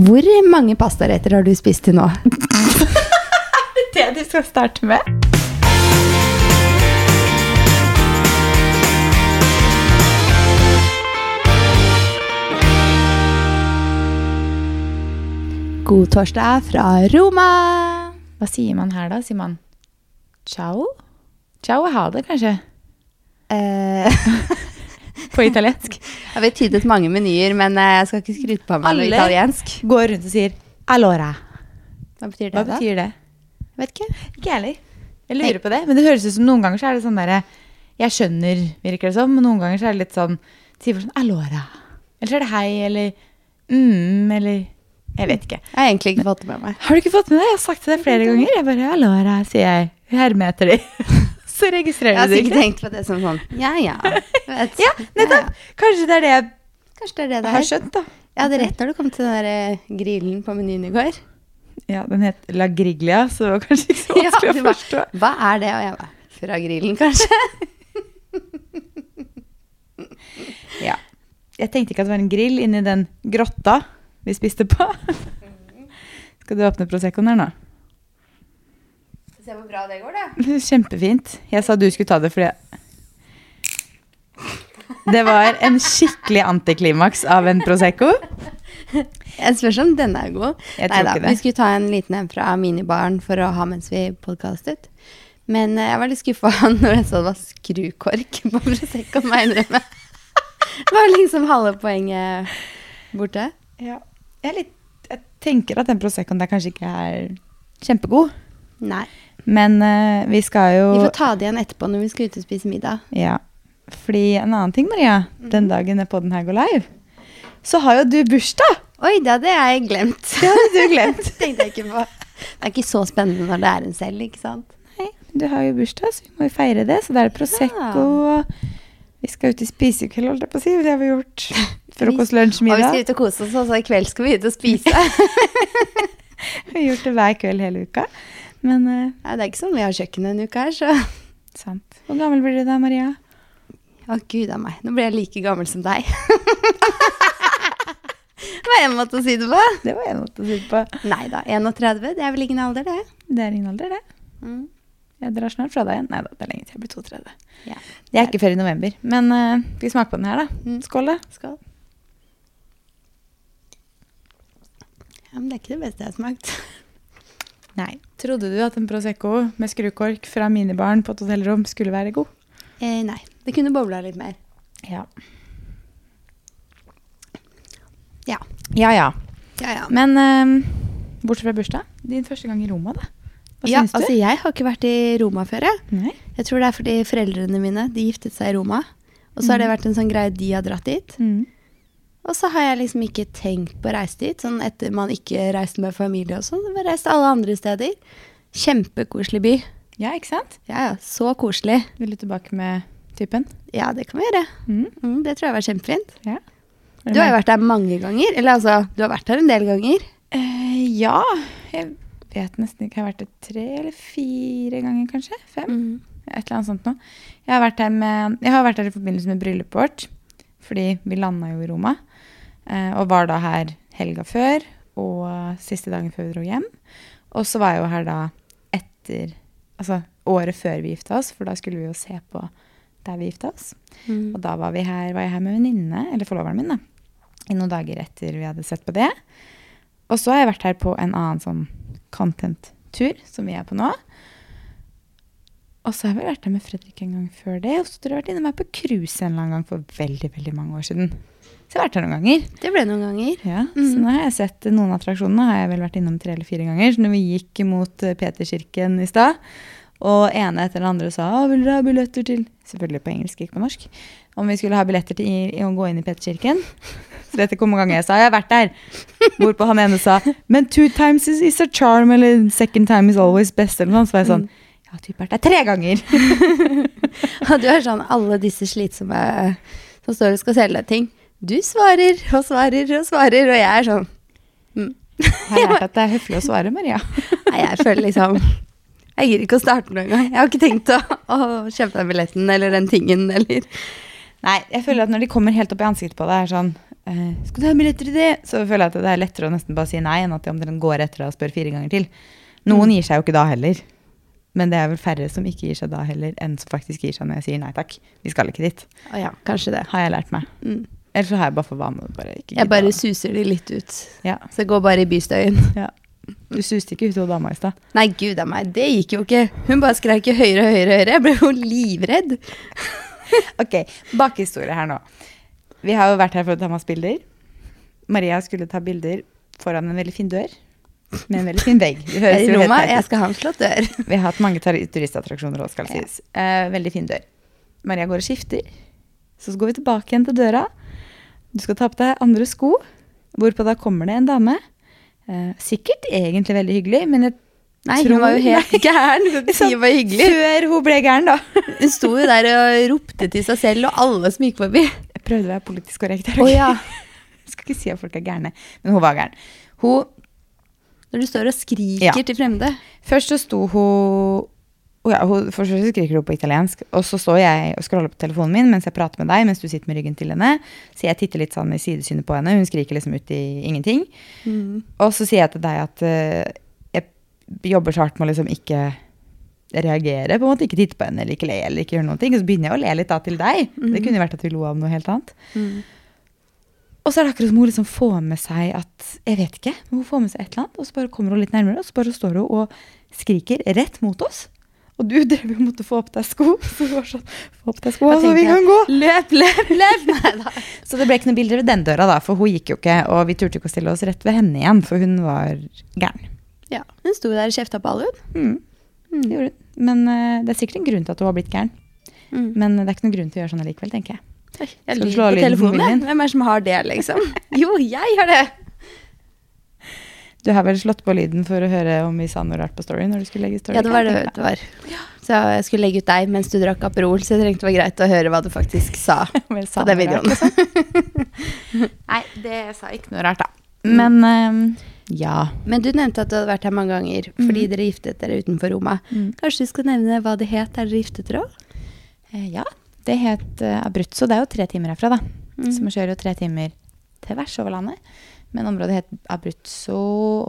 Hvor mange pastaretter har du spist til nå? Det du skal starte med? God torsdag fra Roma. Hva sier man her, da? Sier man ciao? Ciao ha det, kanskje? Eh, På italiensk. jeg har tydet mange menyer, men eh, jeg skal ikke skryte på meg noe Alle- Går rundt og sier allora. Hva betyr det, Hva da? betyr det? Jeg vet ikke. Ikke heller. Jeg lurer på det. Men det høres ut som noen ganger så er det sånn derre Jeg skjønner, virker det som, men noen ganger så er det litt sånn Sier folk sånn allora. Eller så er det hei, eller mm, eller Jeg vet ikke. Jeg har egentlig ikke fått det med meg. Har du ikke fått med deg? Jeg har sagt til deg flere ganger. Jeg bare allora, sier jeg. Herme etter de. så Jeg registrerer har du det sikkert tenkt på det som sånn Ja, ja. Vet. Ja, nettopp. Kanskje det er det jeg Kanskje det er det det har skjønt, da. Jeg hadde rett når du kom til den der eh, grillen på menyen i går. Ja, den het La Griglia, så det var kanskje ikke så Ja, vanskelig ja, å forstå. Hva er det? Og jeg bare Fra grillen, kanskje? Ja. Jeg tenkte ikke at det var en grill inni den grotta vi spiste på. Skal du åpne Proseccoen her nå? Se hvor bra det går, da. Kjempefint. Jeg sa du skulle ta det fordi Det var en skikkelig antiklimaks av en Prosecco. Jeg spørs om denne er god. Nei det. Vi skulle ta en liten en fra minibaren for å ha mens vi podkastet. Men eh, jeg var litt skuffa når jeg så det var skrukork på Prosecco, må jeg innrømme. Det var liksom halve poenget borte. Ja. Jeg, er litt, jeg tenker at den Proseccoen der kanskje ikke er kjempegod. Nei. Men uh, vi skal jo Vi får ta det igjen etterpå når vi skal ut og spise middag. Ja. Fordi en annen ting, Maria. Den dagen podden her går live, så har jo du bursdag! Oi, det hadde jeg glemt. Det hadde du glemt. Tenkte jeg ikke på. Det er ikke så spennende når det er en selv, ikke sant? Nei, du har jo bursdag, så vi må jo feire det. Så da er det Prosecco. og Vi skal ut i spisekveld, holdt jeg på å si. Det har vi gjort. Frokost, lunsj, Og vi skal ut og kose oss, og så i kveld skal vi ut og spise. Vi har gjort det hver kveld hele uka. Men eh, Nei, det er ikke sånn vi har kjøkken en uke her, så sant. Hvor gammel blir du da, Maria? Å, gud a meg. Nå blir jeg like gammel som deg. det var en måte å si det på. Det var en måte å si det på. Nei da, 31. Det er vel ingen alder, det. Det er ingen alder, det. Mm. Jeg drar snart fra deg igjen. Nei da, det er lenge til jeg blir 32. Ja. Det er ikke før i november. Men uh, skal vi smake på den her, da? Mm. Skål, da. Skål. Ja, men det er ikke det beste jeg har smakt. Nei. Trodde du at en Prosecco med skrukork fra minibaren på et hotellrom skulle være god? Eh, nei, det kunne bobla litt mer. Ja. Ja. Ja, ja. Ja, ja. Men eh, bortsett fra bursdag, din første gang i Roma, da? Hva ja, syns du? altså jeg har ikke vært i Roma før, jeg. Nei? Jeg tror det er fordi foreldrene mine de giftet seg i Roma. Og så har det vært en sånn greie de har dratt dit. Mm. Og så har jeg liksom ikke tenkt på å reise dit, sånn etter man ikke reiste med familie og sånn. Jeg reiste alle andre steder. Kjempekoselig by. Ja, ikke sant? Ja, ja, så koselig. Vil du tilbake med typen? Ja, det kan vi gjøre. Mm. Mm, det tror jeg var kjempefint. Ja. Du har jo vært der mange ganger. Eller altså, du har vært der en del ganger. Uh, ja. Jeg vet nesten ikke. Jeg har vært der tre eller fire ganger, kanskje? Fem? Et eller annet sånt noe. Jeg har vært der, med, jeg har vært der i forbindelse med bryllupet vårt. Fordi vi landa jo i Roma. Eh, Og var da her helga før og siste dagen før vi dro hjem. Og så var jeg jo her da etter Altså året før vi gifta oss, for da skulle vi jo se på der vi gifta oss. Mm. Og da var, vi her, var jeg her med venninne, eller forloveren min, da. I noen dager etter vi hadde sett på det. Og så har jeg vært her på en annen sånn content-tur, som vi er på nå. Og så har vi vært her med Fredrik en gang før det. Og så tror jeg har vært inne meg på cruise en eller annen gang for veldig, veldig mange år siden. Så jeg har vært her noen ganger. Det ble noen ganger. Ja, Så nå har jeg sett noen attraksjonene har jeg vel vært innom tre eller fire ganger. Så når vi gikk mot eh, Peterkirken i stad, og ene etter den andre sa «Å, vil dere ha billetter til Selvfølgelig på engelsk, ikke på norsk. Om vi skulle ha billetter til å gå inn i Peterkirken. Så vet kom mange ganger jeg sa 'jeg har vært der'. Hvorpå han ene sa 'men two times is, is a charm', eller 'second time is always best', eller noe sånt. Så var jeg sånn Jeg har typert deg tre ganger. Og du er sånn alle disse slitsomme som står og skal selge deg ting. Du svarer og svarer og svarer, og jeg er sånn Jeg har lært at det er høflig å svare, Maria. Nei, jeg føler liksom Jeg gidder ikke å starte noe engang. Jeg har ikke tenkt å, å kjøpe den billetten eller den tingen eller Nei, jeg føler at når de kommer helt opp i ansiktet på deg, er sånn eh, 'Skal du ha billetter til det?' Så føler jeg at det er lettere å nesten bare si nei, enn at de omtrent går etter deg og spør fire ganger til. Noen gir seg jo ikke da heller. Men det er vel færre som ikke gir seg da heller, enn som faktisk gir seg når jeg sier nei takk. Vi skal ikke dit. Å ja, kanskje det. Har jeg lært meg. Mm. Ellers så har jeg bare for vane å bare ikke Jeg bare suser de litt ut. ja, Så jeg går bare i bystøyen. ja. Du suste ikke ut av dama i stad. Nei, gud a meg, det gikk jo ikke. Hun bare skreik høyere og høyere. og høyere. Jeg ble jo livredd. Ok, bakhistorie her nå. Vi har jo vært her for å ta masse bilder. Maria skulle ta bilder foran en veldig fin dør med en veldig fin vegg. Det høres jo helt jeg skal ha en flott dør. Vi har hatt mange turistattraksjoner òg, skal det Ja. sies. Eh, veldig fin dør. Maria går og skifter. Så går vi tilbake igjen til døra. Du skal ta på deg andre sko, hvorpå da kommer det en dame. Eh, sikkert egentlig veldig hyggelig, men jeg Nei, hun var jo helt gæren. Ikke si hun var hyggelig. Før hun ble gæren, da. Hun sto jo der og ropte til seg selv og alle som gikk forbi. Jeg prøvde å være politisk korrekt her. Å Oh, ja. Jeg skal ikke si at folk er gærne, men hun var gæren. Hun, Når du står og skriker Ja. til fremmede. først så sto hun ja, hun, Først så skriker hun på italiensk, og så står jeg og scroller på telefonen min mens jeg prater med deg, mens du sitter med ryggen til henne. Så jeg titter litt sånn i sidesynet på henne. Hun skriker liksom ut i ingenting. Mm. Og så sier jeg til deg at uh, jeg jobber så hardt med å liksom ikke reagere, på en måte. Ikke titte på henne eller ikke le eller ikke gjøre noen ting. Og så begynner jeg å le litt da til deg. Det kunne vært at vi lo av noe helt annet. Mm. Og så er det akkurat som hun liksom får med seg at Jeg vet ikke, men hun får med seg et eller annet, og så bare kommer hun litt nærmere, og så bare står hun og skriker rett mot oss. Og du drev og måtte få opp deg sko. Så hun var sånn, få opp deg sko, så vi kan gå. Løp, løp, løp! Nei. Så det ble ikke noen bilder ved den døra, da, for hun gikk jo ikke. Og vi turte ikke å stille oss rett ved henne igjen, for hun var gæren. Ja, hun sto der og kjefta på alle, hun. Mm. Det gjorde hun. Men uh, det er sikkert en grunn til at hun har blitt gæren. Mm. Men det er ikke noen grunn til å gjøre sånn allikevel, tenker jeg. Jeg lyver på telefonen. jeg. Hvem er det som har det, liksom? Jo, jeg har det! Du har vel slått på lyden for å høre om vi sa noe rart på story når du skulle legge story? Ja, det var det det var. Så jeg skulle legge ut deg mens du drakk Aperol, så jeg trengte det var greit å høre hva du faktisk sa sa på den videoen. Nei, det sa ikke noe rart, da. Men um, ja. Men du nevnte at du hadde vært her mange ganger fordi dere giftet dere utenfor Roma. Mm. Kanskje du skal nevne hva det het der dere giftet dere òg? Eh, ja. Det het uh, Abruzzo. Det er jo tre timer herfra, da. Mm. Så man kjører jo tre timer tvers over landet. Men området het Abruzzo,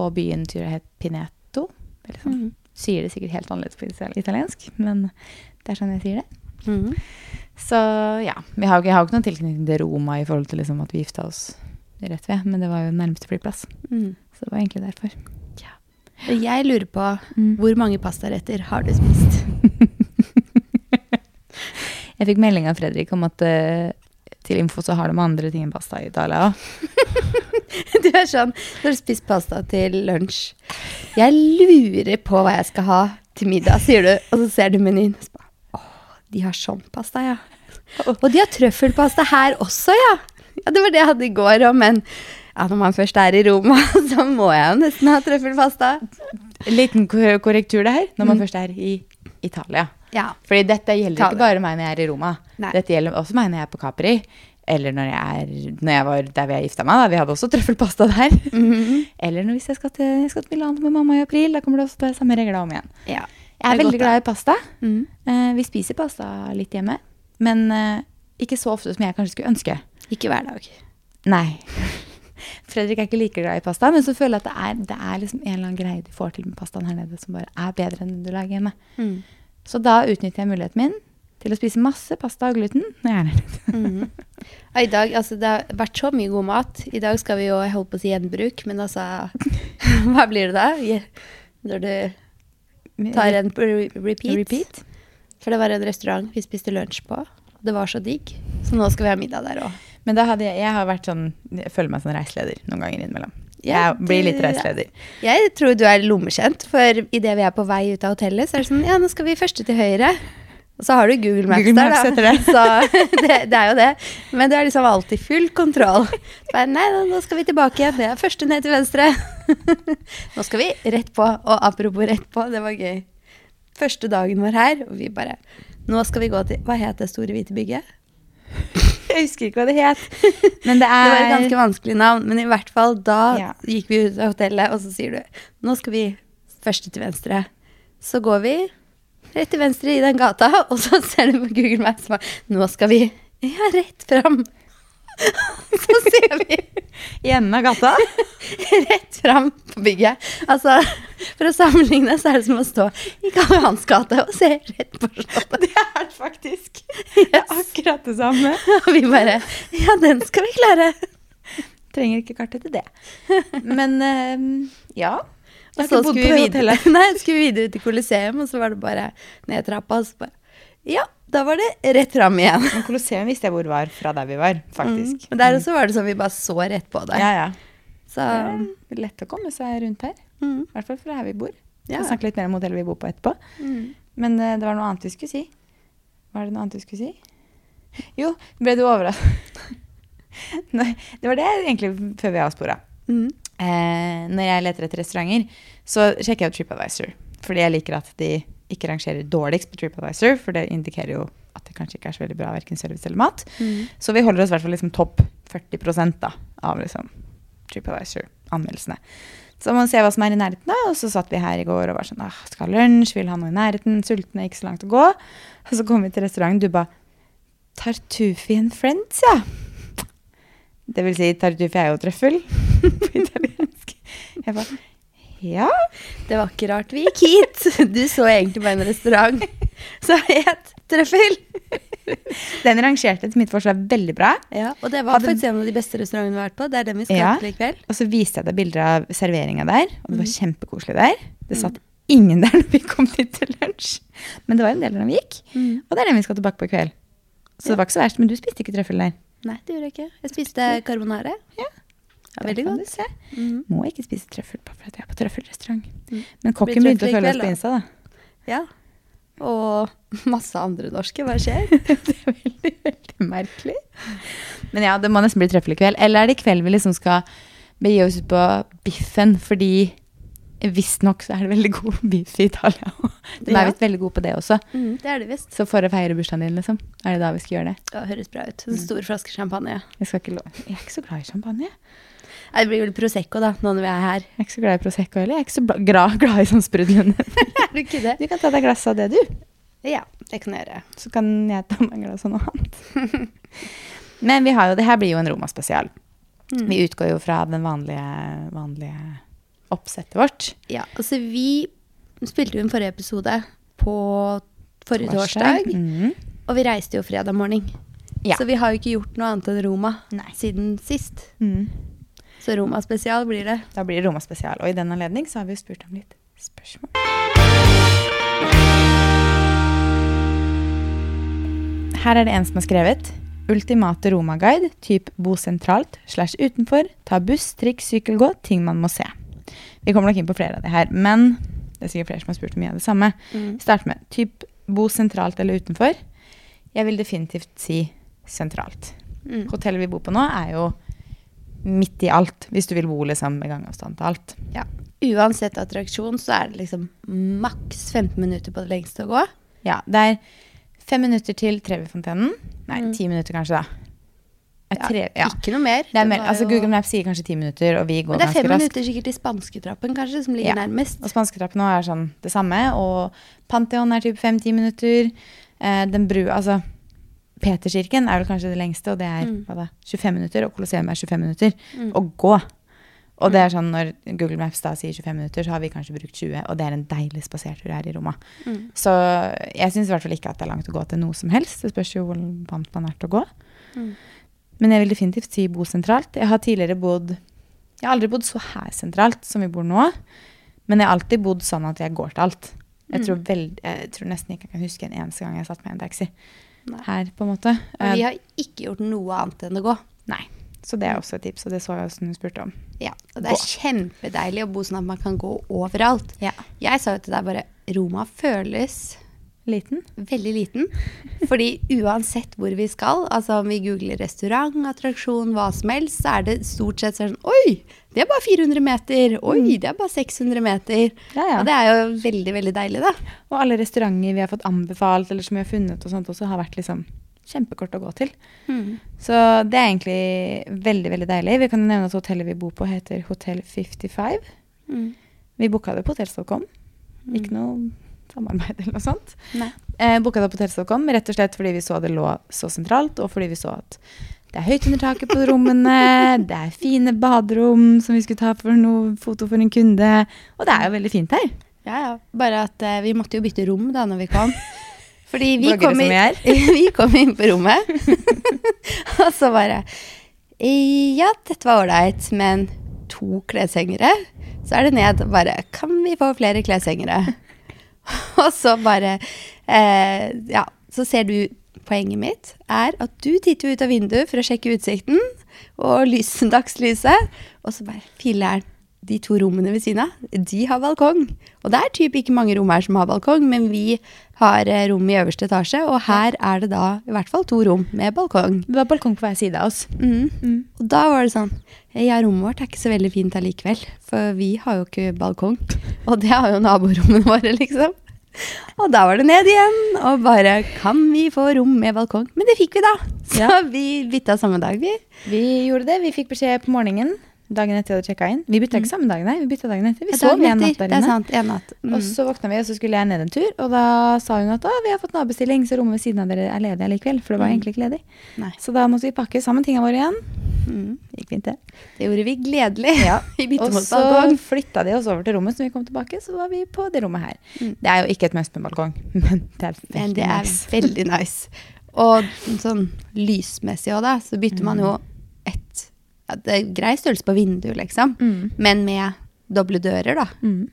og byen tror jeg het Pineto. Eller sånn. Mm. Sier det sikkert helt annerledes på italiensk, men det er sånn jeg sier det. Mm. Så ja. Vi har, jeg har jo ikke noen tilknytning til Roma i forhold til liksom, at vi gifta oss rett ved, men det var jo nærmeste flyplass. Mm. Så det var egentlig derfor. Jeg lurer på Mm. hvor mange pastaretter har du spist? Jeg fikk melding av Fredrik om at uh, til info så har de andre ting enn pasta i Italia òg. Du er sånn Du har spist pasta til lunsj. Jeg lurer på hva jeg skal ha til middag, sier du. Og så ser du menyen. og så bare, Å, de har sånn pasta, ja. Og de har trøffelpasta her også, ja. Ja, Det var det jeg hadde i går òg, men ja, når man først er i Roma, så må jeg jo nesten ha trøffelpasta. Liten korrektur det her, når man Mm. først er i Italia. Ja. Fordi dette gjelder ikke bare meg når jeg er i Roma. Nei. Dette gjelder også meg når jeg er på Capri. Eller når jeg, er, når jeg var der vi har gifta meg. Da. Vi hadde også trøffelpasta der. Mhm. Eller når hvis jeg skal, til, jeg skal til Milano med mamma i april. Da kommer det også til samme regler om igjen. ja. Jeg er, er veldig glad i pasta. Mm. Uh, vi spiser pasta litt hjemme. Men uh, ikke så ofte som jeg kanskje skulle ønske. Ikke hver dag. Nei. Fredrik er ikke like glad i pasta, men så føler jeg at det er, det er liksom en eller annen greie du får til med pastaen her nede som bare er bedre enn den du lager hjemme. Mm. Så da utnytter jeg muligheten min til å spise masse pasta og gluten. når jeg er der mm. I dag, altså Det har vært så mye god mat. I dag skal vi jo holde på å si gjenbruk, men altså Hva blir det da? Når du tar en repeat. Repeat. For det var en restaurant vi spiste lunsj på. Det var så digg. Så nå skal vi ha middag der òg. Men jeg, jeg har vært sånn, jeg føler meg som reiseleder noen ganger innimellom. Ja, jeg blir litt reiseleder. Jeg tror du er lommekjent, for idet vi er på vei ut av hotellet, så er det sånn Ja, nå skal vi første til høyre. Og så har du Google Maps Google Maps der, da. Så det, det er jo det. Men du er liksom alltid full kontroll. Bare, nei, nå skal vi tilbake igjen. Det er første ned til venstre. Nå skal vi rett på. Og apropos rett på, det var gøy. Første dagen vår her, og vi bare Nå skal vi gå til Hva het det store hvite bygget? Jeg husker ikke hva det het. Men det Det var et er ganske vanskelig navn, men i hvert fall da Ja. gikk vi ut av hotellet, og så sier du nå skal vi første til venstre. Så går vi rett til venstre i den gata, og så ser du på Google Maps nå skal vi Ja, rett fram. Så ser vi I enden av gata? rett fram på bygget. Altså, for å sammenligne så er det som å stå i Karl Johans gate og se rett på Slottet. Det er faktisk. Det er akkurat det samme. Og vi bare Ja, den skal vi klare. Trenger ikke kartet til det. Men eh, ja. Og så skulle vi videre, nei, skulle vi videre til Coliseum, og så var det bare ned trappa. Og så bare Ja, da var det rett fram igjen. Men Colosseum visste jeg hvor var fra der vi var, faktisk. Mm. Men der også var det sånn vi bare så rett på det. Ja, ja. Så Det er lett å komme seg rundt her. mm, I hvert fall fra her vi bor. Vi Ja. skal snakke litt mer om hotellet vi bor på etterpå. mm. Men eh, det var noe annet vi skulle si. Var det noe annet vi skulle si? Jo, ble du overrasket? Nei, det var det egentlig før vi avspora. Mm. Eh, når jeg leter etter restauranter, så sjekker jeg ut TripAdvisor. Fordi jeg liker at de ikke rangerer dårligst på TripAdvisor, for det indikerer jo at det kanskje ikke er så veldig bra verken service eller mat. Mm. Så vi holder oss i hvert fall liksom topp 40 da, av liksom TripAdvisor-anmeldelsene. Så man ser hva som er i nærheten, da. Og så satt vi her i går og var sånn ah, Skal ha lunsj, vil ha noe i nærheten, sultne, ikke så langt å gå. Og så kom vi til restauranten, du ba Tartufi and Friends, ja. Det vil si, tartufi er jo trøffel på italiensk. Jeg ba ja. Det var ikke rart vi gikk hit. Du så egentlig bare en restaurant som het Trøffel. Den rangerte til mitt forslag veldig bra. Ja, og det var Hadde- faktisk en av de beste restaurantene vi har vært på. Det er den vi skal Ja. til i kveld. Og så viste jeg deg bilder av serveringa der, og det var Mhm. kjempekoselig der. Det satt ingen der når vi kom dit til lunsj, men det var en del når vi gikk. Og det er den vi skal tilbake på i kveld. Så Ja. det var ikke så verst, men du spiste ikke trøffel der. Nei, det gjorde jeg ikke. Jeg spiste carbonare. Ja. Ja, veldig godt. du se. Mhm. Må ikke spise trøffel bare fordi jeg er på trøffelrestaurant. Mm. Men kokken begynte å føle følge oss på. Insta, da. Ja. Og masse andre norske. Hva skjer? det er veldig, veldig merkelig. Men ja, det må nesten bli trøffel i kveld. Eller er det i kveld vi liksom skal begi oss ut på biffen, fordi visstnok så er det veldig god biff i Italia. De Ja. er visst veldig gode på det også. Mm, det er det visst. Så for å feire bursdagen din, liksom, er det da vi skal gjøre det? Det høres bra ut. En stor flaske champagne. Jeg, skal ikke lo jeg er ikke så glad i champagne. Det blir vel Prosecco, da, nå når vi er her. Jeg er ikke så glad i Prosecco heller. Jeg er ikke så glad, glad i sånn sprudlende. Er du ikke det? Du kan ta deg glass av det, du. Ja, det kan jeg gjøre. Så kan jeg ta meg glass av noe annet. Men vi har jo, det her blir jo en Roma-spesial. Mm. Vi utgår jo fra den vanlige, vanlige oppsettet vårt. Ja, altså vi spilte jo en forrige episode på forrige torsdag, Mm. og vi reiste jo fredag morgen. Ja. Så vi har jo ikke gjort noe annet enn Roma Nei. siden sist. Mhm. Så Roma spesial blir det. Da blir det Roma-spesial. Og i den anledning så har vi spurt om litt spørsmål. Her er det en som har skrevet Ultimate Roma-guide, typ bo sentralt, slash utenfor, ta buss, trikk, sykkel, gå, ting man må se. Vi kommer nok inn på flere av det her, men det er sikkert flere som har spurt om mye av det samme. Mm. Start med typ bo sentralt eller utenfor. Jeg vil definitivt si sentralt. Mm. Hotellet vi bor på nå er jo midt i alt, hvis du vil bo liksom med gangavstand til alt. Ja. Uansett attraksjon så er det liksom maks 15 minutter på det lengste å gå. Ja, det er fem minutter til Trevifontenen. Nei, Mm. ti minutter kanskje, da. Ja, Ja, tre, ja. Ikke noe mer. Det er mer, altså Google Maps sier kanskje ti minutter, og vi går Men det er ganske fem minutter sikkert til spansketrappen, kanskje, som ligger Ja. nærmest. Og spansketrappen er sånn det samme, og Pantheon er typ fem-ti minutter. Eh, den brua, altså Peterskirken er vel kanskje det lengste, og det er Mm. da, 25 minutter, og Colosseum er 25 minutter. Mm. Å gå. Og det er sånn når Google Maps da sier 25 minutter, så har vi kanskje brukt 20, og det er en deilig spasertur her i Roma. Mm. Så jeg syns i hvert fall ikke at det er langt å gå til noe som helst. Det spørs jo hvor vant man er til å gå. Mm. Men jeg vil definitivt si bo sentralt. Jeg har tidligere bodd Jeg har aldri bodd så her sentralt som vi bor nå, men jeg har alltid bodd sånn at jeg går til alt. Jeg Mm. tror, veld, jeg tror nesten ikke jeg kan huske en eneste gang jeg satt meg i en taxi Nei. her, på en måte. Og vi Eh, har ikke gjort noe annet enn å gå. Nei. Så det er også et tips, og det så jeg også hun spurte om. Ja, og det er kjempedeilig å bo sånn at man kan gå overalt. Ja. Jeg sa jo til deg bare Roma føles Liten? veldig liten. Fordi uansett hvor vi skal, altså om vi googler restaurant, attraksjon, hva som helst, så er det stort sett sånn Oi, det er bare 400 meter. Oi, det er bare 600 meter. Ja, ja. Og det er jo veldig, veldig deilig, da. Og alle restauranter vi har fått anbefalt, eller som vi har funnet, og sånt også, har vært liksom kjempekort å gå til. Så det er egentlig veldig, veldig deilig. Vi kan nevne at hotellet vi bor på, heter Hotell 55. Mm. Vi booka det på hotell.com. Ikke noe samarbeid eller noe sånt. Eh, Booka det på hotell.com rett og slett fordi vi så det lå så sentralt, og fordi vi så at det er høyt under taket på rommene, det er fine baderom som vi skulle ta for noe foto for en kunde, og det er jo veldig fint her. Ja, ja. Bare at eh, vi måtte jo bytte rom da når vi kom. Fordi vi Bloggere kom, som i, vi kom inn på rommet, og så bare Ja, dette var ålreit, men to kleshengere? Så er det ned bare Kan vi få flere kleshengere? og så bare eh, Ja, så ser du Poenget mitt er at du titter ut av vinduet for å sjekke utsikten og lys, dagslyset, og så bare Filler'n, de to rommene ved siden av, de har balkong. Og det er typ ikke mange rom her som har balkong, men vi har eh, rom i øverste etasje, og her er det da i hvert fall to rom med balkong. Det var balkong på hver side av oss. Mm. Og da var det sånn Ja, rommet vårt er ikke så veldig fint allikevel, for vi har jo ikke balkong. Og det har jo naborommene våre, liksom. Og da var det ned igjen, og bare Kan vi få rom med balkong? Men det fikk vi, da. Så Ja. vi bytta samme dag, vi. Vi gjorde det. Vi fikk beskjed på morgenen dagen etter jeg hadde sjekka inn. Vi bytta ikke samme dagen, nei. Vi bytta dagen etter. Vi sov en natt der er inne. sant. En natt. Mm. Og så våkna vi, og så skulle jeg ned en tur. Og da sa hun at å, vi har fått nabobestilling, så rommet ved siden av dere er ledig allikevel. For det var Mm. egentlig ikke ledig. Nei. Så da måtte vi pakke sammen tingene våre igjen. Mm. Gikk fint, det. Det gjorde vi gledelig. Ja. vi Og så flytta de oss over til rommet, så når vi kom tilbake, så var vi på det rommet her. Mm. Det er jo ikke et must med balkong, men det er Men det er nice. veldig nice. Og sånn lysmessig òg, da, så bytter man jo et ja, Det er grei størrelse på vinduet, liksom. Mm. Men med doble dører, da. Mm.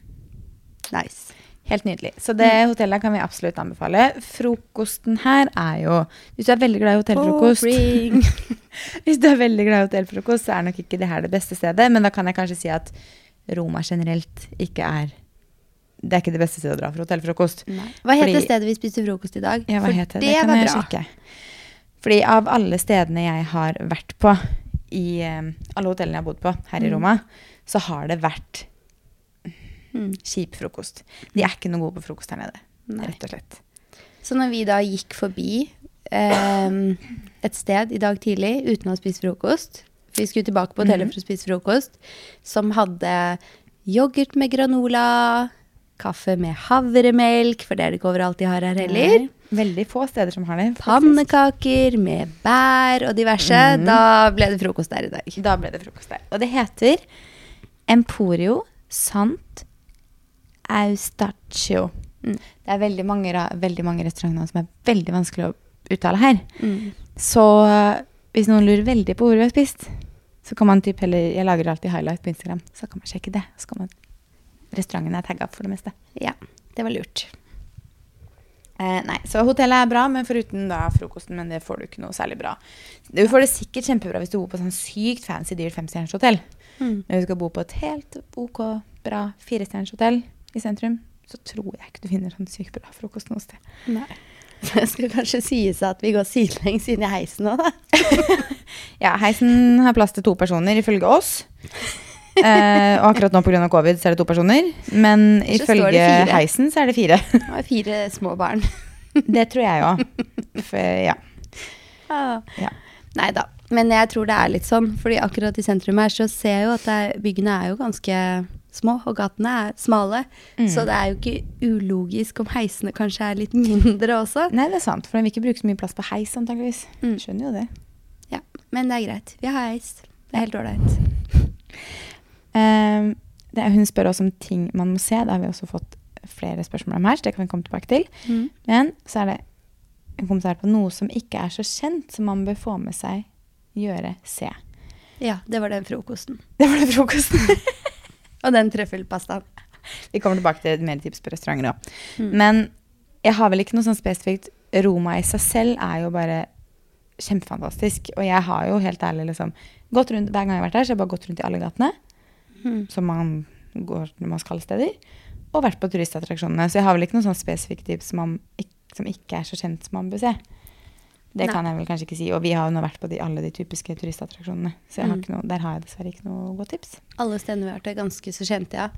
Nice. Helt nydelig. Så det hotellet kan vi absolutt anbefale. Frokosten her er jo Hvis du er veldig glad i hotellfrokost. Hvis du er veldig glad i hotellfrokost, så er nok ikke det her det beste stedet. Men da kan jeg kanskje si at Roma generelt ikke er Det er ikke det beste stedet å dra for hotellfrokost. Nei. Hva heter det stedet vi spiste frokost i dag? Ja, hva For heter det? det Det kan var jeg bra. sjekke. Fordi av alle stedene jeg har vært på, i eh, alle hotellene jeg har bodd på her i Mm. Roma, så har det vært Mm. kjip frokost. De er ikke noe gode på frokost her nede, Nei. rett og slett. Så når vi da gikk forbi ehm, et sted i dag tidlig uten å ha spist frokost Vi skulle tilbake på hotellet mm. for å spise frokost, som hadde yoghurt med granola, kaffe med havremelk, for det er det ikke overalt de har her heller. Nei, Veldig få steder som har det. faktisk. Pannekaker med bær og diverse. Mm. Da ble det frokost der i dag. Da ble det frokost der. Og det heter Emporio Sant Austaccio. Mm. Det er veldig mange, veldig mange restauranter som er veldig vanskelig å uttale her. Mm. Så øh, hvis noen lurer veldig på hvor vi har spist, så kan man typ heller Jeg lager alltid highlight på Instagram, så kan man sjekke det. Så kan man Restauranten er tagga for det meste. Ja, det var lurt. Eh, nei, så hotellet er bra, men foruten da frokosten, men det får du ikke noe særlig bra. Du får det sikkert kjempebra hvis du bor på sånn sykt fancy dyrt femstjerners hotell. Mm. Men hvis du skal bo på et helt ok, bra firestjerners hotell i sentrum, så tror jeg ikke du finner sånn sykt bra frokost noe sted. Nei. Det skulle kanskje sies at vi går sidelengs inn i heisen nå, da. Ja, heisen har plass til to personer, ifølge oss. Eh, og akkurat nå pga. covid så er det to personer. Men Så ifølge heisen så er det fire. Det fire små barn. Det tror jeg òg. Ja. Ah. Ja. Nei da. Men jeg tror det er litt sånn, fordi akkurat i sentrum her så ser jeg jo at er, byggene er jo ganske små, og gatene er smale. Mm. Så det er jo ikke ulogisk om heisene kanskje er litt mindre også. Nei, det er sant, for den vil ikke bruke så mye plass på heis, antakeligvis. Mm. Skjønner jo det. Ja, Men det er greit. Vi har heis. Det er helt ålreit. Eh, det er, hun spør også om ting man må se. Det har vi også fått flere spørsmål om her, så det kan vi komme tilbake til. Mm. Men så er det en kommentar på noe som ikke er så kjent, som man bør få med seg, gjøre, se. Ja, det var den frokosten. Det var den frokosten. Og den trøffelpastaen. Vi kommer tilbake til mer tips på restauranter òg. Mm. Men jeg har vel ikke noe sånn spesifikt Roma i seg selv er jo bare kjempefantastisk. Og jeg har jo helt ærlig liksom gått rundt hver gang jeg har vært der, så jeg har bare gått rundt i alle gatene. Mm. Som man går når man skal steder. Og vært på turistattraksjonene. Så jeg har vel ikke noe sånn spesifikt tips som, man, som ikke er så kjent som man bør se. Det Nei. kan jeg vel kanskje ikke si. Og vi har jo nå vært på de, alle de typiske turistattraksjonene. Så har Mm. noe, der har jeg dessverre ikke noe godt tips. Alle stedene vi har vært er ganske så kjente, ja.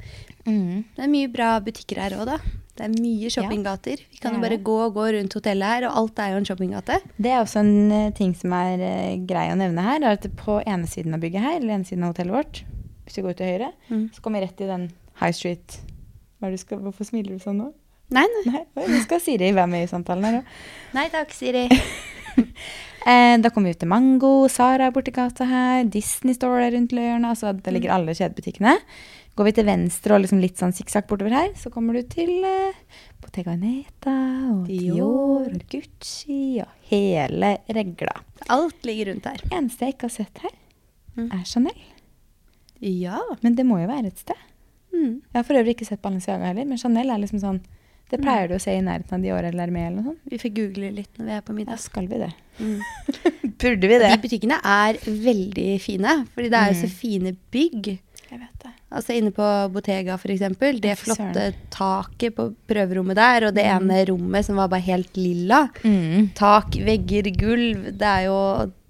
Det er mye bra butikker her òg, da. Det er mye shoppinggater. Vi kan jo bare gå og gå rundt hotellet her, og alt er jo en shoppinggate. Det er også en eh, ting som er eh, grei å nevne her. er at På ene siden av bygget her, eller ene siden av hotellet vårt, hvis vi går til høyre, Mm. så kommer vi rett i den High Street skal, Hvorfor smiler du sånn nå? Nei, nei. Nei, nå skal Siri være med i samtalen her òg. Nei takk, Siri. Eh, da kommer vi ut til Mango, Sara er borti gata her, Disney Store er rundt hjørnet. Altså der ligger alle kjedebutikkene. Går vi til venstre og liksom litt sånn sikksakk bortover her, så kommer du til eh, Bottega Neta og Dior. Dior og Gucci og hele regla. Alt ligger rundt her. Eneste jeg ikke har sett her, Mm. er Chanel. Ja. Men det må jo være et sted. Mm. Jeg har for øvrig ikke sett Balenciaga heller, men Chanel er liksom sånn Det pleier du å se i nærheten av Dior eller Hermé eller noe sånt. Vi får google litt når vi er på middag. Ja, skal vi det. Mm. Burde vi det? De butikkene er veldig fine, fordi det er jo så Mm. fine bygg. Jeg vet det. Altså inne på Bottega eksempel, det flotte taket på prøverommet der, og det ene rommet som var bare helt lilla. Mm. Tak, vegger, gulv. Det er jo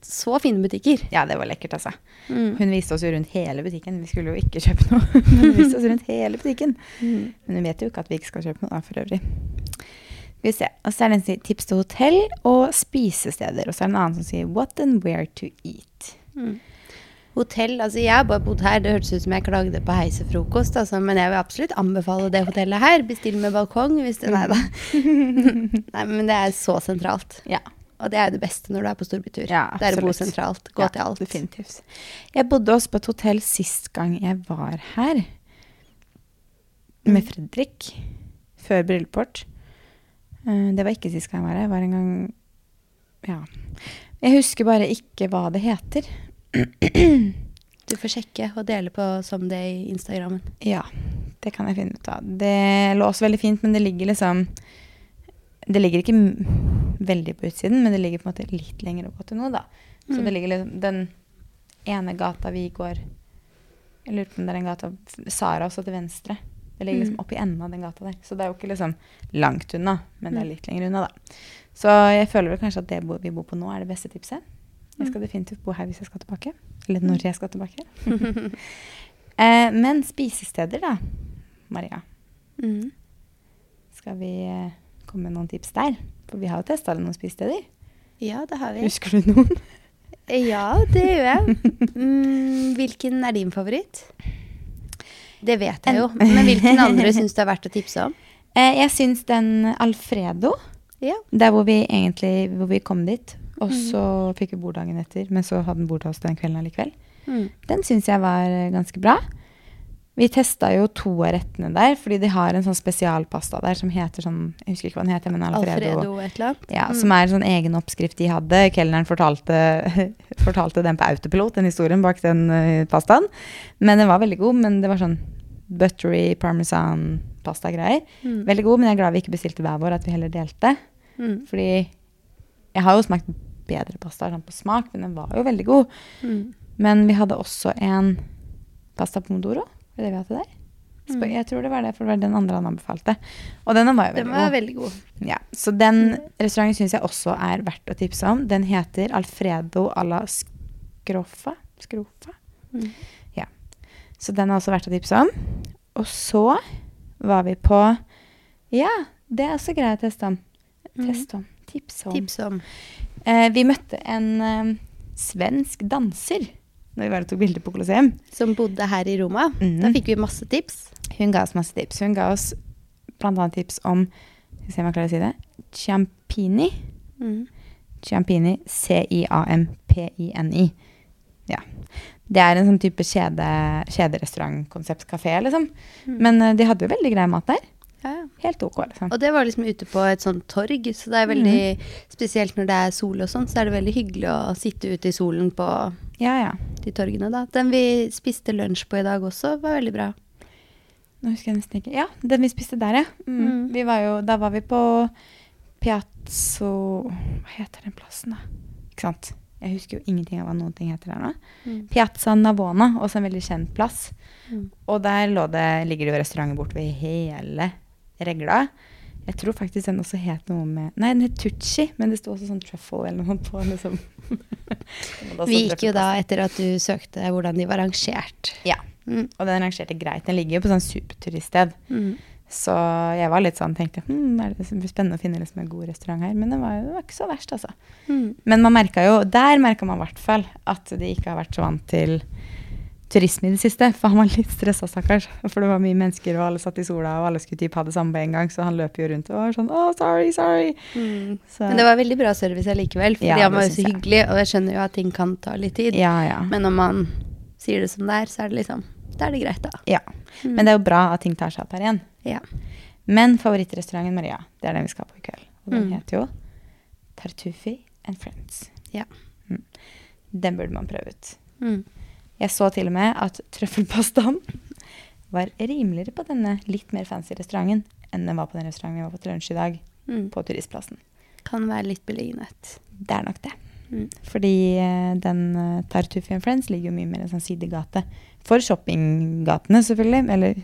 så fine butikker. Ja, det var lekkert, altså. Mm. Hun viste oss jo rundt hele butikken. Vi skulle jo ikke kjøpe noe, men hun viste oss rundt hele butikken. Mm. Men hun vet jo ikke at vi ikke skal kjøpe noe, da, for øvrig. Skal vi se. Og så er det en som sier tips til hotell og spisesteder. Og så er det en annen som sier what and where to eat. Mm. Hotell, altså Jeg har bare bodd her. Det hørtes ut som jeg klagde på heisefrokost, altså, men jeg vil absolutt anbefale det hotellet her. Bestill med balkong hvis det Nei da. Nei, men det er så sentralt. Ja. Og det er det beste når du er på storbytur. Ja, det er å bo sentralt. Gå Ja, til alt. Definitivt. Jeg bodde også på et hotell sist gang jeg var her. Med Fredrik. Før bryllupet vårt. Eh, Det var ikke sist gang jeg var her. Jeg var en gang Ja. Jeg husker bare ikke hva det heter. Du får sjekke og dele på som det i Instagrammen. Ja, det kan jeg finne ut av. Det lå også veldig fint, men det ligger liksom Det ligger ikke veldig på utsiden, men det ligger på en måte litt lenger gå til nå, da. Så Mm. det ligger liksom den ene gata vi går Jeg lurer på om det er en gata Sara også til venstre. Det ligger liksom Mm. oppi enden av den gata der. Så det er jo ikke liksom langt unna, men det er Mm. litt lenger unna, da. Så jeg føler vel kanskje at det vi bor på nå, er det beste tipset. Jeg skal definitivt bo her hvis jeg skal tilbake. Eller når jeg skal tilbake. Eh, men spisesteder, da, Maria. Mm. Skal vi eh, komme med noen tips der? For vi har jo testa noen spisesteder. Ja, det har vi. Husker du noen? Ja, det gjør jeg. Mm, hvilken er din favoritt? Det vet jeg jo, men hvilken andre syns du er verdt å tipse om? Eh, jeg syns den Alfredo, Ja. der hvor vi egentlig hvor vi kom dit, og så fikk vi bord dagen etter, men så hadde den bord til oss den kvelden allikevel. Mm. Den syns jeg var eh, ganske bra. Vi testa jo to av rettene der, fordi de har en sånn spesialpasta der som heter sånn Jeg husker ikke hva den heter, men Alfredo. Alfredo et eller annet. Ja, Mm. Som er en sånn egen oppskrift de hadde. Kelneren fortalte, fortalte den på autopilot, den historien bak den uh, pastaen. Men den var veldig god. Men det var sånn buttery parmesan-pasta-greier. Mm. Veldig god, men jeg er glad vi ikke bestilte hver vår, at vi heller delte. Mm. Fordi jeg har jo smakt bedre pasta på smak, men den var jo veldig god. Mm. Men vi hadde også en pasta pomodoro. Var det vi hadde der? Mm. Jeg tror det var det, for det var den andre han anbefalte. Og denne var jo Den veldig var god. veldig god. Ja, så den restauranten syns jeg også er verdt å tipse om. Den heter Alfredo à la Scrofa. Scrofa. Mm. Ja. Så den er også verdt å tipse om. Og så var vi på Ja, det er også greit å teste om. Mm. Teste om. Tipse om. Tips om. Eh, vi møtte en eh, svensk danser når vi var og tok bilder på Colosseum. Som bodde her i Roma. Mm. Da fikk vi masse tips. Hun ga oss masse tips. Hun ga oss bl.a. tips om Skal vi se om jeg klarer å si det. Ciampini. Mm. Ciampini. C-i-a-m-p-i-n-i. Ja. Det er en sånn type kjede, kjederestaurantkonsept-kafé, liksom. Mm. Men eh, de hadde jo veldig grei mat der. Helt ok, liksom. Og det var liksom ute på et sånt torg, så det er veldig Spesielt når det er sol og sånn, så er det veldig hyggelig å sitte ute i solen på Ja, ja. de torgene, da. Den vi spiste lunsj på i dag også, var veldig bra. Nå husker jeg nesten ikke. Ja, den vi spiste der, ja. Mm. Mm. Vi var jo, da var vi på Piazzo Hva heter den plassen, da? Ikke sant? Jeg husker jo ingenting av hva noen ting heter der nå. Mm. Piazza Navona, også en veldig kjent plass. Mm. Og der det, ligger det jo restauranter ved hele regla. Jeg tror faktisk den også het noe med Nei, den het Tucci, men det sto også sånn truffle eller noe på. liksom. Vi gikk jo da etter at du søkte hvordan de var rangert. Ja, Mm. og den rangerte greit. Den ligger jo på sånn superturiststed. Mm. Så jeg var litt sånn, tenkte hm, er det blir spennende å finne liksom en god restaurant her. Men det var, det var ikke så verst, altså. Mm. Men man merka jo, der merka man i hvert fall at de ikke har vært så vant til turisme i det siste. For han var litt stressa, stakkars. For det var mye mennesker, og alle satt i sola, og alle skulle typ ha det samme på en gang. Så han løp jo rundt og var sånn Å, sorry, sorry. Så, Men det var veldig bra service allikevel, fordi Ja, han var jo så hyggelig, og jeg skjønner jo at ting kan ta litt tid. ja, ja. Men når man sier det som det er, så er det liksom Da er det greit, da. ja. Men det er jo bra at ting tar seg opp her igjen. Ja. Men favorittrestauranten Maria, det er den vi skal på i kveld. Og den Mm. heter jo Tartufi and Friends. Ja. Mm. Den burde man prøve ut. Mm. Jeg så til og med at trøffelpastaen var rimeligere på denne litt mer fancy restauranten enn den var på den restauranten vi var på til lunsj i dag, Mm. på turistplassen. Kan være litt beliggenhet. Det er nok det. Mm. Fordi eh, den uh, Tartufi and Friends ligger jo mye mer i en sånn sidegate. For shoppinggatene, selvfølgelig. Eller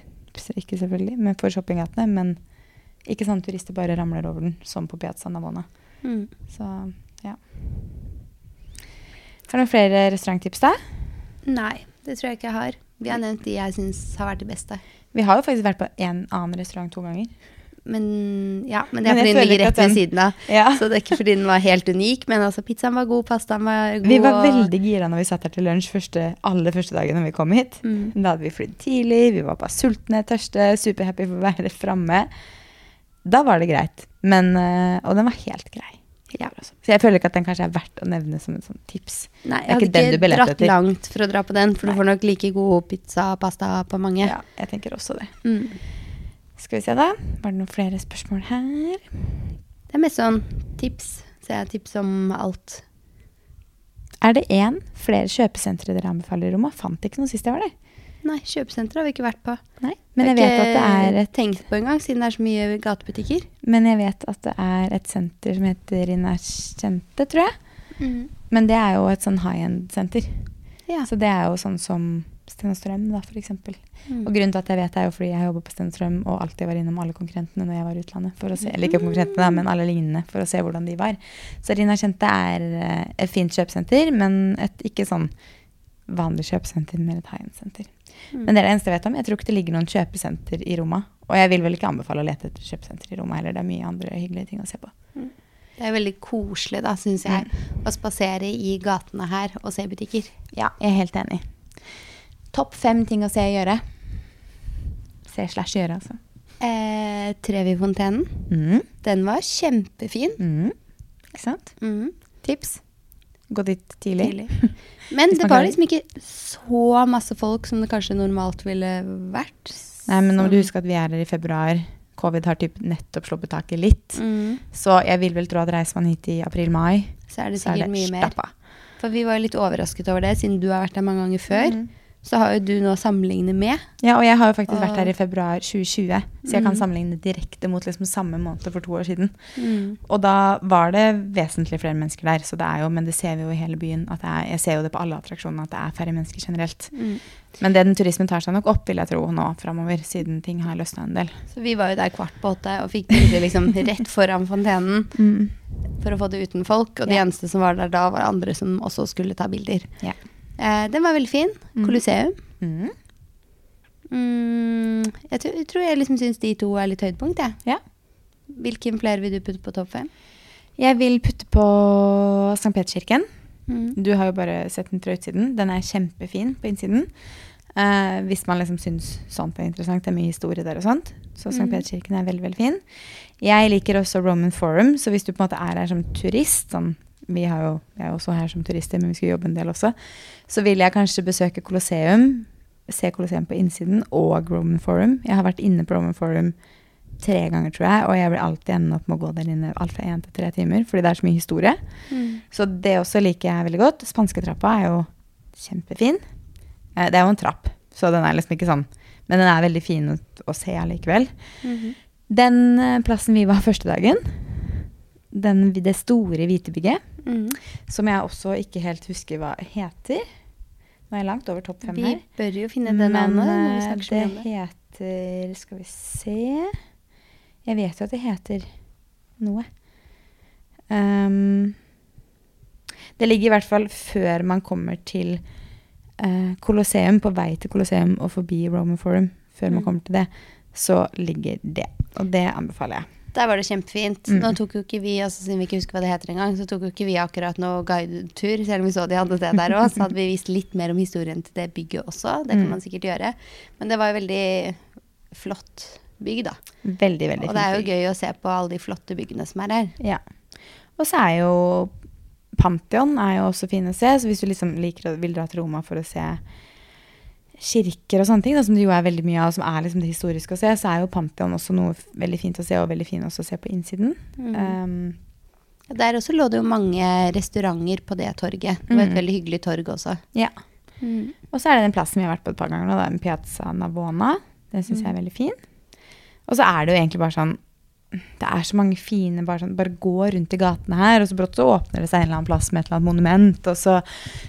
ikke selvfølgelig, men for shoppinggatene. Men ikke sånn turister bare ramler over den, som på Piazza Navona. Mm. Så ja. Har du noen flere restauranttips, da? Nei, det tror jeg ikke jeg har. Vi har nevnt de jeg syns har vært de beste. Vi har jo faktisk vært på en annen restaurant to ganger. Men ja, men det er fordi den ligger rett ved siden av. Ja. Så det er ikke fordi den var helt unik, men altså pizzaen var god, pastaen var god. Vi var veldig gira når vi satt her til lunsj første, alle første dagen når vi kom hit. Mm. Da hadde vi flydd tidlig, vi var bare sultne, tørste, superhappy for å være framme. Da var det greit. Men, eh, og den var helt grei. Ja. Så jeg føler ikke at den kanskje er verdt å nevne som en sånn tips. Nei, jeg hadde ikke ikke dratt etter. langt for å dra på den, for Nei. du får nok like god pizza og pasta på mange. Ja, jeg tenker også det. Mm. Skal vi se, da. Var det noen flere spørsmål her? Det er mest sånn tips. Så jeg har tips om alt. Er det én flere kjøpesentre dere anbefaler i rommet Fant ikke noe sist jeg var der. Nei, kjøpesenter har vi ikke vært på. Nei, men jeg vet at det er et tenkt på engang, siden det er så mye gatebutikker. Men jeg vet at det er et senter som heter Rinascente, tror jeg. Men det er jo et sånn high end-senter. Ja. Så det er jo sånn som Sten og Strøm, da, for eksempel. Mm. Og grunnen til at jeg vet det, er jo fordi jeg jobber på Sten og alltid var innom alle konkurrentene når jeg var i utlandet. For å se, eller ikke konkurrentene, da, men alle lignende, for å se hvordan de var. Så Rinascente er eh, et fint kjøpesenter, men et ikke sånn vanlig kjøpesenter, men et high end-senter. Mm. Men det er det eneste jeg vet om. Jeg tror ikke det ligger noen kjøpesenter i Roma. Og jeg vil vel ikke anbefale å lete etter kjøpesenter i Roma heller. Det er mye andre hyggelige ting å se på. Det er veldig koselig, da, syns jeg, Mm. å spasere i gatene her og se butikker. Ja, jeg er helt enig. Topp fem ting å se og gjøre. Se slash gjøre, altså. Eh, Trevi-fontenen. Mm. Den var kjempefin. Mm. Ikke sant? Mm. Tips. Gå dit tidlig. Tidlig. Men det var liksom ikke så masse folk som det kanskje normalt ville vært. Nei, men nå må du huske at vi er her i februar. Covid har typ nettopp sluppet taket litt. mm. Så jeg vil vel tro at reiser man hit i april-mai, Så er det så er sikkert det mye mer. For vi var jo litt overrasket over det, siden du har vært der mange ganger før. Mhm. Så har jo du noe å sammenligne med. Ja, og jeg har jo faktisk vært her i februar 2020, så jeg kan Mhm. sammenligne direkte mot liksom samme måned for to år siden. Mm. Og da var det vesentlig flere mennesker der, så det er jo, men det ser vi jo i hele byen. At det er, jeg ser jo det på alle attraksjonene at det er færre mennesker generelt. Mm. Men den turismen tar seg nok opp, vil jeg tro, nå framover, siden ting har løsna en del. Så vi var jo der kvart på åtte og fikk bilder liksom rett foran fontenen for å få det uten folk. Og de eneste som var der da, var andre som også skulle ta bilder. Ja. Eh, den var veldig fin. Mhm. Colosseum. Mm. Mm, jeg, tror, jeg tror jeg liksom syns de to er litt høydepunkt, jeg. Ja. Hvilken flere vil du putte på topp fem? Jeg vil putte på St. Peterskirken. Mm. Du har jo bare sett den fra utsiden. Den er kjempefin på innsiden. Eh, hvis man liksom syns sånt er interessant. Det er mye historie der og sånt. Så St. Mm. Peterskirken er veldig, veldig fin. Jeg liker også Roman Forum, så hvis du på en måte er her som turist sånn, Vi har jo, vi er jo også her som turister, men vi skal jobbe en del også. Så vil jeg kanskje besøke Colosseum. Se Colosseum på innsiden og Roman Forum. Jeg har vært inne på Roman Forum tre ganger, tror jeg, og jeg vil alltid ende opp med å gå der inne alt fra én til tre timer, fordi det er så mye historie. Mm. Så det også liker jeg veldig godt. Spansketrappa er jo kjempefin. Eh, Det er jo en trapp, så den er liksom ikke sånn Men den er veldig fin å, å se allikevel. Mhm. Den eh, plassen vi var første dagen, den, det store hvite bygget, Mm. som jeg også ikke helt husker hva heter Nå er jeg langt over topp fem Vi her. bør jo finne det navnet når vi eh, snakker det om det. heter Skal vi se Jeg vet jo at det heter noe. Um, det ligger i hvert fall før man kommer til Colosseum, på vei til Colosseum og forbi Roman Forum. Før man Mm. kommer til det, så ligger det. Og det anbefaler jeg. Der var det kjempefint. Nå tok jo ikke vi, altså siden vi ikke husker hva det heter engang, så tok jo ikke vi akkurat noe guidetur, selv om vi så de hadde det der òg. Så hadde vi visst litt mer om historien til det bygget også. Det kan man sikkert gjøre. Men det var jo veldig flott bygg, da. Veldig, veldig Og det er jo gøy å se på alle de flotte byggene som er her. Ja. Og så er jo Pantheon er jo også fin å se, så hvis du liksom liker å vil dra til Roma for å se kirker og sånne ting, da, som det jo er veldig mye av, som er liksom det historiske å se, så er jo Pantheon også noe veldig fint å se, og veldig fin også å se på innsiden. Um, Der også lå det jo mange restauranter på det torget. Det var et Mm. veldig hyggelig torg også. ja. Og så er det den plassen vi har vært på et par ganger nå, da, Piazza Navona. Den syns jeg er veldig fin. Og så er det jo egentlig bare sånn Det er så mange fine Bare, sånn, bare gå rundt i gatene her, og så brått så åpner det seg en eller annen plass med et eller annet monument. Og så,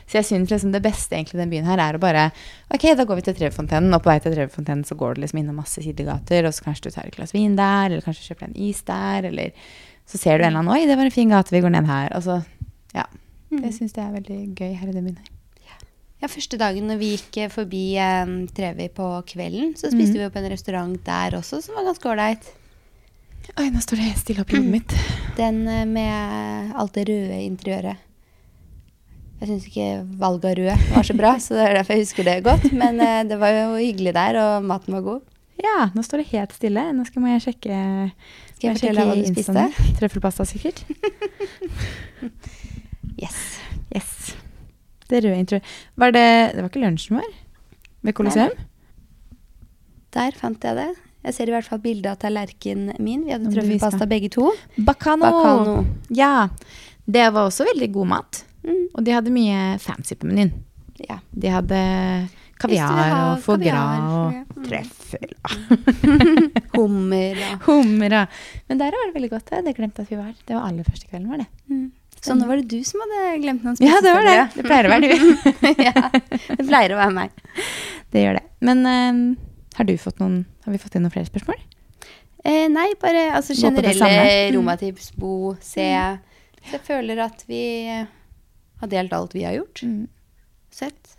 så jeg syns liksom det beste egentlig den byen her er å bare Ok, da går vi til Treverfontenen, og på vei til Treverfontenen så går du liksom innom masse sidegater, og så kanskje du tar et glass vin der, eller kanskje kjøper en is der, eller så ser du en eller annen Oi, det var en fin gate, vi går ned her. Altså, ja. Jeg syns jeg er veldig gøy her i den byen her. Ja, Første dagen når vi gikk eh, forbi eh, Trevi på kvelden, så spiste mm. vi jo på en restaurant der også, som var ganske ålreit. Oi, nå står det helt stille i hodet mitt. Den eh, med alt det røde interiøret. Jeg syns ikke valget av rød var så bra, så det er derfor jeg husker det godt. Men eh, det var jo hyggelig der, og maten var god. Ja, nå står det helt stille. Nå skal må jeg sjekke Skal jeg fortelle deg hva du spiste? Trøffelpasta, sikkert. Yes. Yes. Det røde interiøret. Var det Det var ikke lunsjen vår? Ved Colosseum? Der fant jeg det. Jeg ser i hvert fall bilde av tallerkenen min. Vi hadde trøffelpasta begge to. Bacano. Bacano. Ja. Det var også veldig god mat. Mm. Og de hadde mye fancy på menyen. Ja. De hadde kaviar og foie gras og ja. Mm. trøffel. Hummer og Hummer og Men der var det veldig godt. Det glemte at vi var. Det var aller første kvelden, var det. mm. Så nå var det du som hadde glemt noen Ja, det var det. Det pleier å være du. ja, det pleier å være meg. Det gjør det. Men eh, har du fått noen Har vi fått inn noen flere spørsmål? Eh, nei, bare altså, generelle. Mm. romatips, bo, se. Så jeg føler at vi har delt alt vi har gjort. Sett.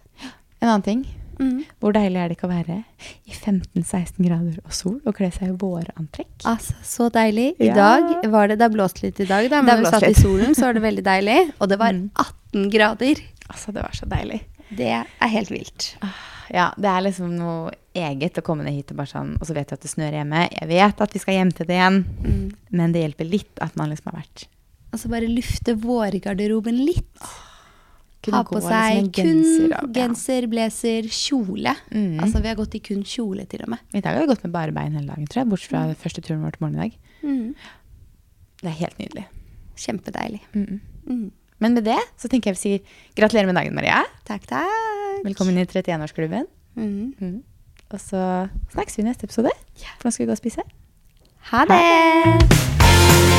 En annen ting. Mm. Hvor deilig er det ikke å være i 15-16 grader og sol og kle seg i vårantrekk? Altså, så deilig. I Ja. dag var det Det har blåst litt i dag, da, men da vi satt satt i solen, så var det veldig deilig. Og det var Mm. 18 grader. Altså, det var så deilig. Det er helt vilt. Ja, det er liksom noe eget å komme ned hit og bare sånn Og så vet du at det snør hjemme. Jeg vet at vi skal hjem til det igjen, Mm. men det hjelper litt at man liksom har vært Altså bare lufte vårgarderoben litt. Kunne Ha på liksom seg en kun genser og- ja. genser, blazer, kjole. Mm. Altså vi har gått i kun kjole til og med. I dag har vi gått med bare bein hele dagen, tror jeg. Bortsett fra første turen vår til morgen i dag. Mm. Det er helt nydelig. Kjempedeilig. Mm. Men med det så tenker jeg vi sier gratulerer med dagen, Maria. Takk, takk. Velkommen i 31-årsklubben. Mm. Mm. Og så snakkes vi i neste episode. For nå skal vi gå og spise. Ha det!